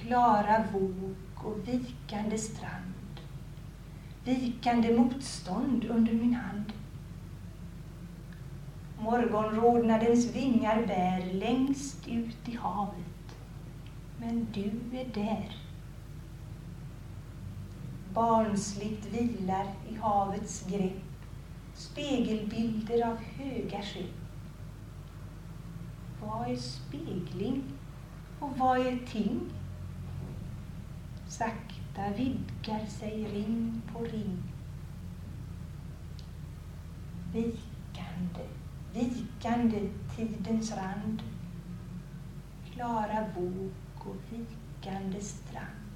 klara våg och vikande strand. Vikande motstånd under min hand. Morgonrodnadens vingar bär längst ut i havet. Men du är där. Barnsligt vilar i havets grepp spegelbilder av höga skepp. Vad är spegling och vad är ting? Sakta vidgar sig ring på ring. Vikande, vikande tidens rand. Klara våg och vikande strand.